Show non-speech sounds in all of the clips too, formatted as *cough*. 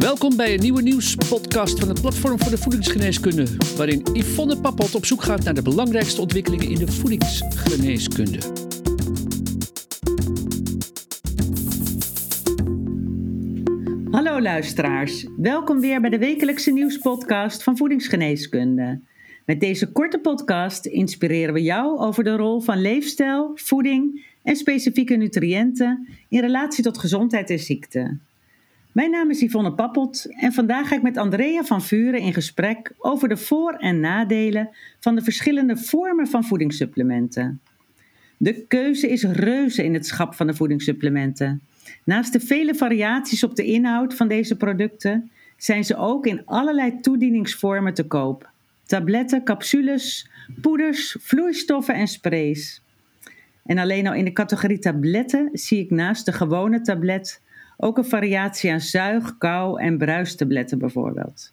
Welkom bij een nieuwe nieuwspodcast van het Platform voor de Voedingsgeneeskunde, waarin Yvonne Pappot op zoek gaat naar de belangrijkste ontwikkelingen in de voedingsgeneeskunde. Hallo luisteraars, welkom weer bij de wekelijkse nieuwspodcast van Voedingsgeneeskunde. Met deze korte podcast inspireren we jou over de rol van leefstijl, voeding en specifieke nutriënten in relatie tot gezondheid en ziekte. Mijn naam is Yvonne Pappot en vandaag ga ik met Andrea van Vuren in gesprek over de voor- en nadelen van de verschillende vormen van voedingssupplementen. De keuze is reuze in het schap van de voedingssupplementen. Naast de vele variaties op de inhoud van deze producten zijn ze ook in allerlei toedieningsvormen te koop. Tabletten, capsules, poeders, vloeistoffen en sprays. En alleen al in de categorie tabletten zie ik naast de gewone tablet ook een variatie aan zuig, kou en bruistabletten bijvoorbeeld.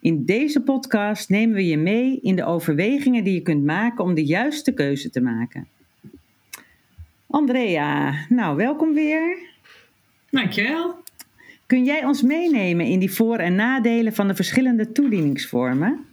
In deze podcast nemen we je mee in de overwegingen die je kunt maken om de juiste keuze te maken. Andrea, nou welkom weer. Dankjewel. Kun jij ons meenemen in die voor- en nadelen van de verschillende toedieningsvormen?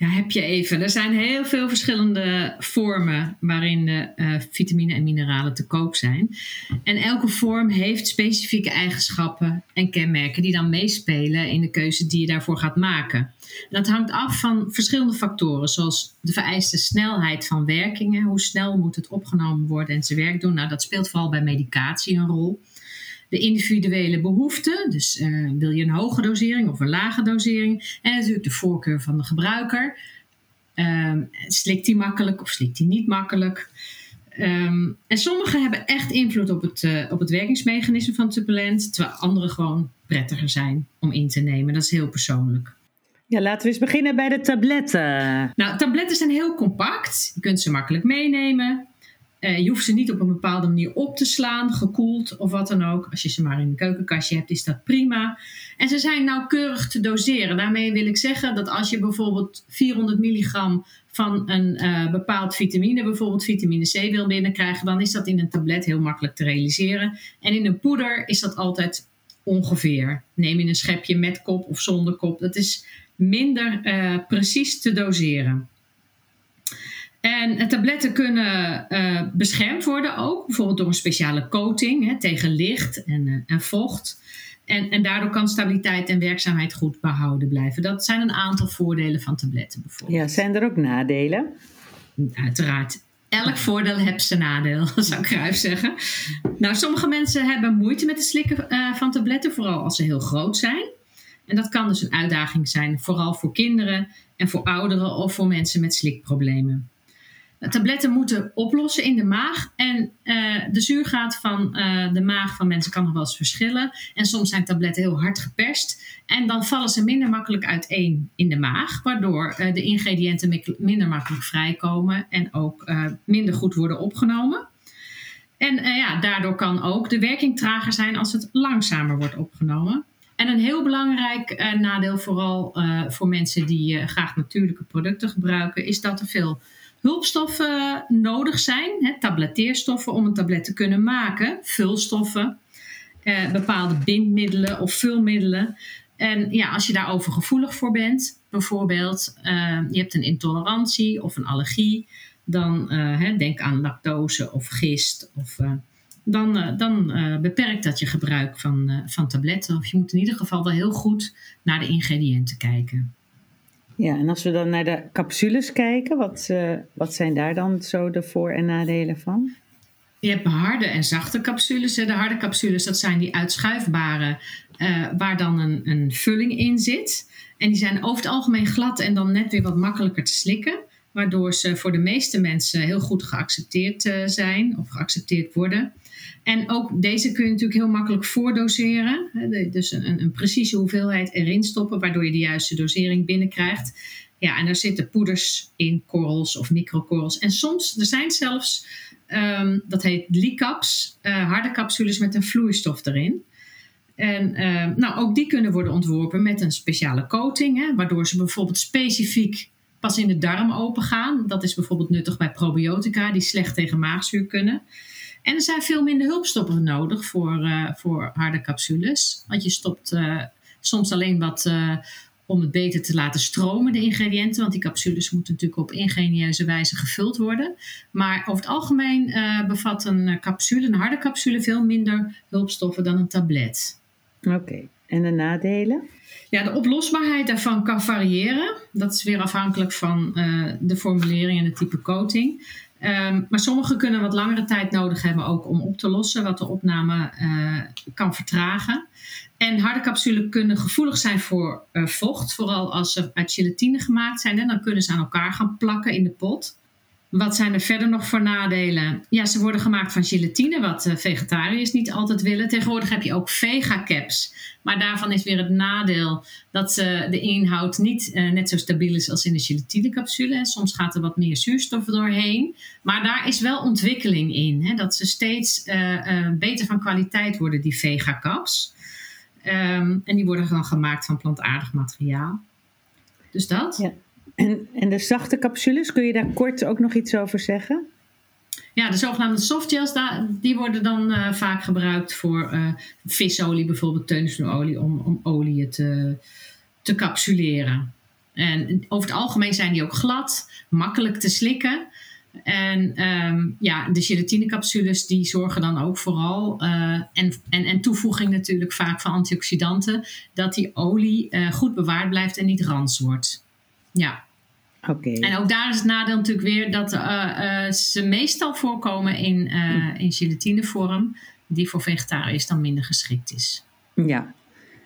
Ja, heb je even. Er zijn heel veel verschillende vormen waarin de uh, vitamine en mineralen te koop zijn. En elke vorm heeft specifieke eigenschappen en kenmerken die dan meespelen in de keuze die je daarvoor gaat maken. En dat hangt af van verschillende factoren, zoals de vereiste snelheid van werkingen. Hoe snel moet het opgenomen worden en zijn werk doen? Nou, dat speelt vooral bij medicatie een rol de individuele behoeften. Dus uh, wil je een hoge dosering of een lage dosering? En natuurlijk de voorkeur van de gebruiker. Um, slikt die makkelijk of slikt die niet makkelijk? Um, en sommige hebben echt invloed op het, uh, op het werkingsmechanisme van het supplement, terwijl andere gewoon prettiger zijn om in te nemen. Dat is heel persoonlijk. Ja, laten we eens beginnen bij de tabletten. Nou, tabletten zijn heel compact. Je kunt ze makkelijk meenemen. Uh, je hoeft ze niet op een bepaalde manier op te slaan, gekoeld of wat dan ook. Als je ze maar in een keukenkastje hebt, is dat prima. En ze zijn nauwkeurig te doseren. Daarmee wil ik zeggen dat als je bijvoorbeeld 400 milligram van een uh, bepaald vitamine, bijvoorbeeld vitamine C, wil binnenkrijgen, dan is dat in een tablet heel makkelijk te realiseren. En in een poeder is dat altijd ongeveer. Neem je een schepje met kop of zonder kop. Dat is minder uh, precies te doseren. En tabletten kunnen uh, beschermd worden ook, bijvoorbeeld door een speciale coating hè, tegen licht en, uh, en vocht. En, en, daardoor kan stabiliteit en werkzaamheid goed behouden blijven. Dat zijn een aantal voordelen van tabletten bijvoorbeeld. Ja, zijn er ook nadelen? Uiteraard. Elk voordeel heeft zijn nadeel, *laughs* zou Cruijff zeggen. Nou, sommige mensen hebben moeite met het slikken uh, van tabletten, vooral als ze heel groot zijn. En dat kan dus een uitdaging zijn, vooral voor kinderen en voor ouderen of voor mensen met slikproblemen. Tabletten moeten oplossen in de maag. En uh, de zuurgraad van uh, de maag van mensen kan nog wel eens verschillen. En soms zijn tabletten heel hard geperst. En dan vallen ze minder makkelijk uiteen in de maag. Waardoor uh, de ingrediënten minder makkelijk vrijkomen. En ook minder goed worden opgenomen. En ja, daardoor kan ook de werking trager zijn als het langzamer wordt opgenomen. En een heel belangrijk nadeel, vooral voor mensen die graag natuurlijke producten gebruiken, is dat er veel hulpstoffen nodig zijn, hè, tabletteerstoffen om een tablet te kunnen maken, vulstoffen, eh, bepaalde bindmiddelen of vulmiddelen. En ja, als je daarover gevoelig voor bent, bijvoorbeeld uh, je hebt een intolerantie of een allergie, dan hè, denk aan lactose of gist of dan, uh, dan uh, beperkt dat je gebruik van, van tabletten. Of je moet in ieder geval wel heel goed naar de ingrediënten kijken. Ja, en als we dan naar de capsules kijken, wat, uh, wat zijn daar dan zo de voor- en nadelen van? Je hebt harde en zachte capsules. De harde capsules, dat zijn die uitschuifbare, uh, waar dan een, een vulling in zit. En die zijn over het algemeen glad en dan net weer wat makkelijker te slikken. Waardoor ze voor de meeste mensen heel goed geaccepteerd uh, zijn of geaccepteerd worden. En ook deze kun je natuurlijk heel makkelijk voordoseren. Dus een, een precieze hoeveelheid erin stoppen, waardoor je de juiste dosering binnenkrijgt. Ja, en daar zitten poeders in, korrels of microkorrels. En soms, er zijn zelfs, um, dat heet licaps, uh, harde capsules met een vloeistof erin. En uh, nou, ook die kunnen worden ontworpen met een speciale coating, hè, waardoor ze bijvoorbeeld specifiek pas in de darm open gaan. Dat is bijvoorbeeld nuttig bij probiotica die slecht tegen maagzuur kunnen. En er zijn veel minder hulpstoffen nodig voor, voor harde capsules. Want je stopt soms alleen wat om het beter te laten stromen, de ingrediënten. Want die capsules moeten natuurlijk op ingenieuze wijze gevuld worden. Maar over het algemeen bevat een capsule, een harde capsule, veel minder hulpstoffen dan een tablet. Oké, en de nadelen? Ja, de oplosbaarheid daarvan kan variëren. Dat is weer afhankelijk van uh, de formulering en het type coating. Um, maar sommige kunnen wat langere tijd nodig hebben ook om op te lossen, wat de opname uh, kan vertragen. En harde capsules kunnen gevoelig zijn voor uh, vocht, vooral als ze uit gelatine gemaakt zijn. En dan kunnen ze aan elkaar gaan plakken in de pot. Wat zijn er verder nog voor nadelen? Ja, ze worden gemaakt van gelatine, wat uh, vegetariërs niet altijd willen. Tegenwoordig heb je ook vega-caps. Maar daarvan is weer het nadeel dat uh, de inhoud niet uh, net zo stabiel is als in de gelatinecapsule. Soms gaat er wat meer zuurstof doorheen. Maar daar is wel ontwikkeling in. Hè? Dat ze steeds beter van kwaliteit worden, die vega-caps. Um, en die worden dan gemaakt van plantaardig materiaal. Dus dat. Ja. En, en de zachte capsules, kun je daar kort ook nog iets over zeggen? Ja, de zogenaamde softgels, die worden dan uh, vaak gebruikt voor uh, visolie, bijvoorbeeld teunensnoerolie, om, om olie te, te capsuleren. En over het algemeen zijn die ook glad, makkelijk te slikken. En um, ja, de gelatinecapsules die zorgen dan ook vooral, uh, en, en, en toevoeging natuurlijk vaak van antioxidanten, dat die olie goed bewaard blijft en niet rans wordt. Ja. Oké. En ook daar is het nadeel natuurlijk weer dat uh, uh, ze meestal voorkomen in, uh, in gelatinevorm, die voor vegetariërs dan minder geschikt is. Ja.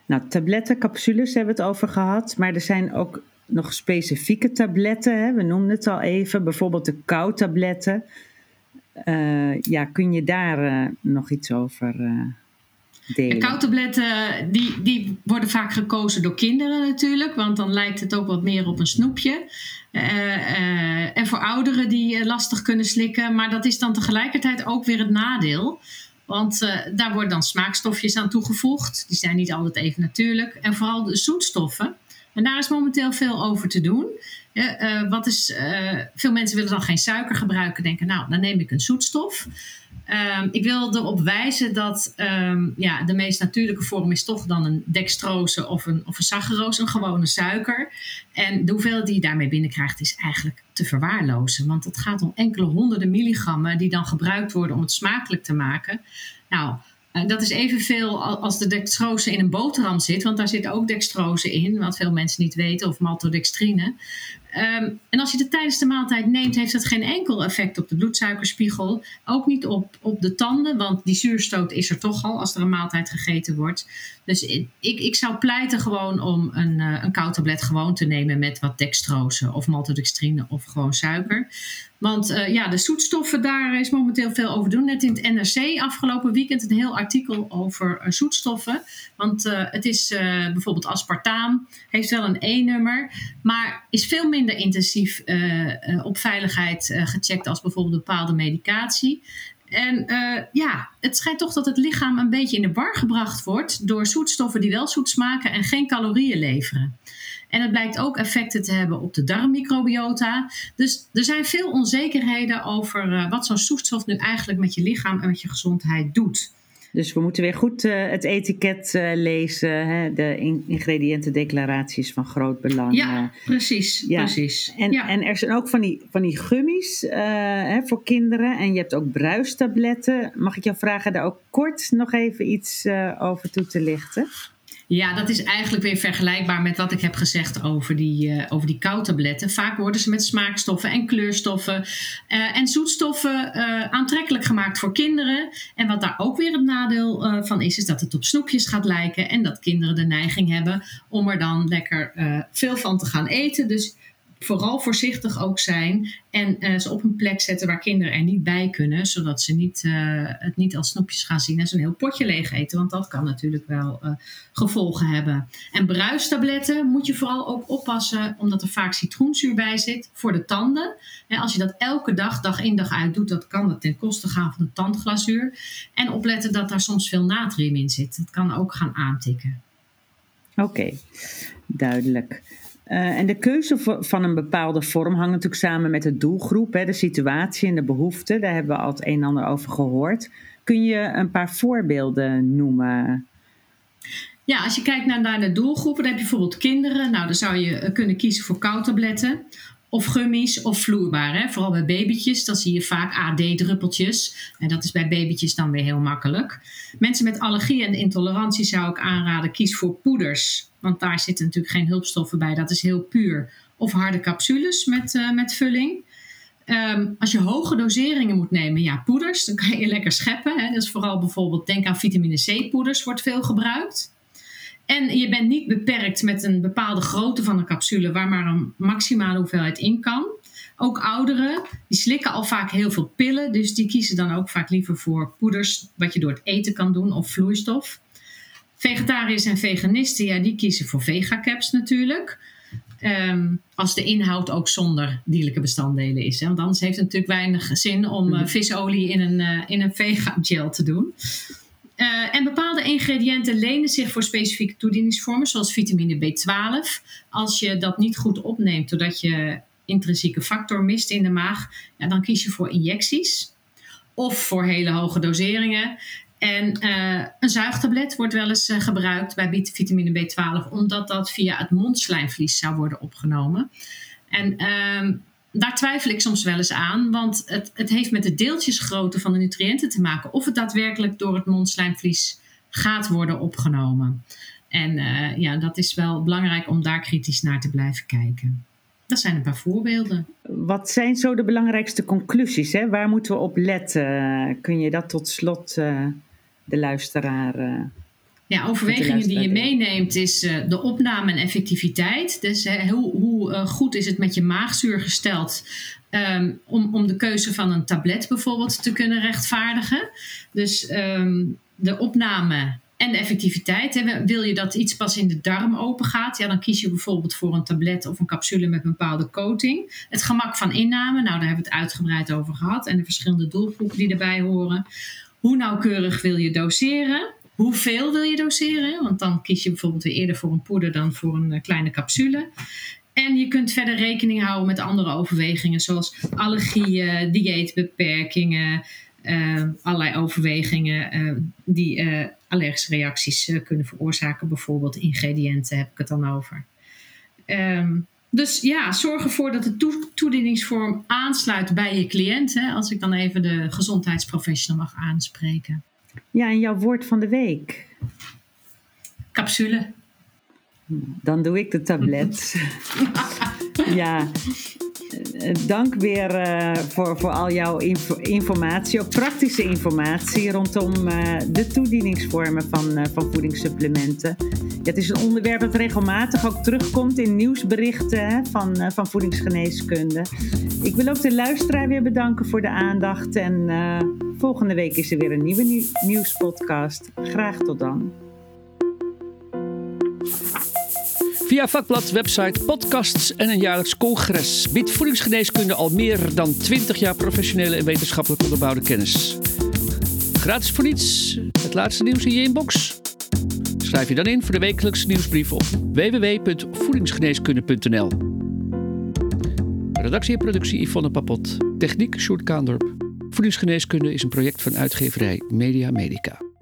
Nou, tabletten, capsules hebben we het over gehad, maar er zijn ook nog specifieke tabletten. Hè? We noemden het al even, bijvoorbeeld de kou-tabletten. ja, kun je daar nog iets over de Koutabletten die, die worden vaak gekozen door kinderen natuurlijk, want dan lijkt het ook wat meer op een snoepje. Uh, uh, en voor ouderen die uh, lastig kunnen slikken, maar dat is dan tegelijkertijd ook weer het nadeel. Want daar worden dan smaakstofjes aan toegevoegd. Die zijn niet altijd even natuurlijk. En vooral de zoetstoffen. En daar is momenteel veel over te doen. wat is, veel mensen willen dan geen suiker gebruiken. Denken, nou, dan neem ik een zoetstof. Um, ik wil erop wijzen dat um, ja, de meest natuurlijke vorm is toch dan een dextrose of een, of een saccharose, een gewone suiker. En de hoeveelheid die je daarmee binnenkrijgt is eigenlijk te verwaarlozen. Want het gaat om enkele honderden milligrammen die dan gebruikt worden om het smakelijk te maken. Nou, dat is evenveel als de dextrose in een boterham zit, want daar zit ook dextrose in, wat veel mensen niet weten, of maltodextrine. Um, en als je het tijdens de maaltijd neemt, heeft dat geen enkel effect op de bloedsuikerspiegel. Ook niet op, op de tanden, want die zuurstoot is er toch al als er een maaltijd gegeten wordt. Dus ik, ik zou pleiten gewoon om een, uh, een koud tablet gewoon te nemen met wat dextrose of maltodextrine of gewoon suiker. Want uh, ja, de zoetstoffen, daar is momenteel veel over doen. Net in het NRC afgelopen weekend een heel artikel over uh, zoetstoffen. Want uh, het is bijvoorbeeld aspartaam, heeft wel een E-nummer, maar is veel minder intensief op veiligheid gecheckt als bijvoorbeeld bepaalde medicatie. En ja, het schijnt toch dat het lichaam een beetje in de war gebracht wordt door zoetstoffen die wel zoet smaken en geen calorieën leveren. En het blijkt ook effecten te hebben op de darmmicrobiota. Dus er zijn veel onzekerheden over uh, wat zo'n zoetstof nu eigenlijk met je lichaam en met je gezondheid doet. Dus we moeten weer goed uh, het etiket uh, lezen, hè? de in ingrediëntendeclaraties van groot belang. Ja, precies. Ja. precies. En, ja. en er zijn ook van die, van die gummies hè, voor kinderen en je hebt ook bruistabletten. Mag ik jou vragen daar ook kort nog even iets over toe te lichten? Ja, dat is eigenlijk weer vergelijkbaar met wat ik heb gezegd over die, uh, over die. Vaak worden ze met smaakstoffen en kleurstoffen uh, en zoetstoffen uh, aantrekkelijk gemaakt voor kinderen. En wat daar ook weer het nadeel van is, is dat het op snoepjes gaat lijken. En dat kinderen de neiging hebben om er dan lekker veel van te gaan eten. Dus vooral voorzichtig ook zijn en uh, ze op een plek zetten waar kinderen er niet bij kunnen, zodat ze niet, uh, het niet als snoepjes gaan zien en zo'n heel potje leeg eten, want dat kan natuurlijk wel uh, gevolgen hebben. En bruistabletten moet je vooral ook oppassen, omdat er vaak citroenzuur bij zit voor de tanden. En als je dat elke dag, dag in dag uit doet, dat kan dat ten koste gaan van de tandglazuur. En opletten dat daar soms veel natrium in zit. Dat kan ook gaan aantikken. Oké, duidelijk. Uh, en de keuze van een bepaalde vorm hangt natuurlijk samen met de doelgroep, hè, de situatie en de behoeften. Daar hebben we al het een en ander over gehoord. Kun je een paar voorbeelden noemen? Ja, als je kijkt naar, naar de doelgroepen, dan heb je bijvoorbeeld kinderen. Nou, dan zou je kunnen kiezen voor koudtabletten of gummies of vloeibaar. Hè? Vooral bij babytjes, dan zie je vaak AD-druppeltjes. En dat is bij babytjes dan weer heel makkelijk. Mensen met allergie en intolerantie zou ik aanraden, kies voor poeders. Want daar zitten natuurlijk geen hulpstoffen bij, dat is heel puur. Of harde capsules met, uh, met vulling. Ehm, als je hoge doseringen moet nemen, ja, poeders, dan kan je lekker scheppen. Hè? Dat is vooral bijvoorbeeld, denk aan vitamine C-poeders, wordt veel gebruikt. En je bent niet beperkt met een bepaalde grootte van een capsule waar maar een maximale hoeveelheid in kan. Ook ouderen, die slikken al vaak heel veel pillen, dus die kiezen dan ook vaak liever voor poeders, wat je door het eten kan doen, of vloeistof. Vegetariërs en veganisten, ja, die kiezen voor vegacaps natuurlijk. Um, als de inhoud ook zonder dierlijke bestanddelen is. Hè? Want anders heeft het natuurlijk weinig zin om uh, visolie in een, uh, in een vega-gel te doen. Uh, en bepaalde ingrediënten lenen zich voor specifieke toedieningsvormen, zoals vitamine B12. Als je dat niet goed opneemt doordat je intrinsieke factor mist in de maag, ja, dan kies je voor injecties of voor hele hoge doseringen. En uh, een zuigtablet wordt wel eens uh, gebruikt bij vitamine B12, omdat dat via het mondslijmvlies zou worden opgenomen. En uh, daar twijfel ik soms wel eens aan, want het, het heeft met de deeltjesgrootte van de nutriënten te maken. Of het daadwerkelijk door het mondslijmvlies gaat worden opgenomen. En uh, ja, dat is wel belangrijk om daar kritisch naar te blijven kijken. Dat zijn een paar voorbeelden. Wat zijn zo de belangrijkste conclusies? Hè? Waar moeten we op letten? Kun je dat tot slot uh, de luisteraar uh, ja, overwegingen die je meeneemt is uh, de opname en effectiviteit. Dus uh, hoe, hoe uh, goed is het met je maagzuur gesteld um, om, om de keuze van een tablet bijvoorbeeld te kunnen rechtvaardigen. Dus um, de opname en de effectiviteit. Hè. Wil je dat iets pas in de darm open gaat, ja, dan kies je bijvoorbeeld voor een tablet of een capsule met een bepaalde coating. Het gemak van inname, nou daar hebben we het uitgebreid over gehad. En de verschillende doelgroepen die erbij horen. Hoe nauwkeurig wil je doseren? Hoeveel wil je doseren? Want dan kies je bijvoorbeeld weer eerder voor een poeder dan voor een eh, kleine capsule. En je kunt verder rekening houden met andere overwegingen, zoals allergieën, dieetbeperkingen, uh, allerlei overwegingen uh, die allergische reacties kunnen veroorzaken. Bijvoorbeeld ingrediënten heb ik het dan over. Um, dus ja, zorg ervoor dat de to toedieningsvorm aansluit bij je cliënt. Hè, als ik dan even de gezondheidsprofessional mag aanspreken. Ja, en jouw woord van de week? Capsule. Dan doe ik de tablet. *laughs* ja, dank weer uh, voor, voor al jouw info informatie, ook praktische informatie rondom uh, de toedieningsvormen van, uh, van voedingssupplementen. Het is een onderwerp dat regelmatig ook terugkomt in nieuwsberichten van, van voedingsgeneeskunde. Ik wil ook de luisteraar weer bedanken voor de aandacht en volgende week is er weer een nieuwe nieuwspodcast. Graag tot dan. Via vakblad, website, podcasts en een jaarlijks congres biedt voedingsgeneeskunde al meer dan 20 jaar professionele en wetenschappelijk onderbouwde kennis. Gratis voor niets, het laatste nieuws in je inbox. Schrijf je dan in voor de wekelijkse nieuwsbrief op www.voedingsgeneeskunde.nl. Redactie en productie Yvonne Papot. Techniek Sjoerd Kaandorp. Voedingsgeneeskunde is een project van uitgeverij Media Medica.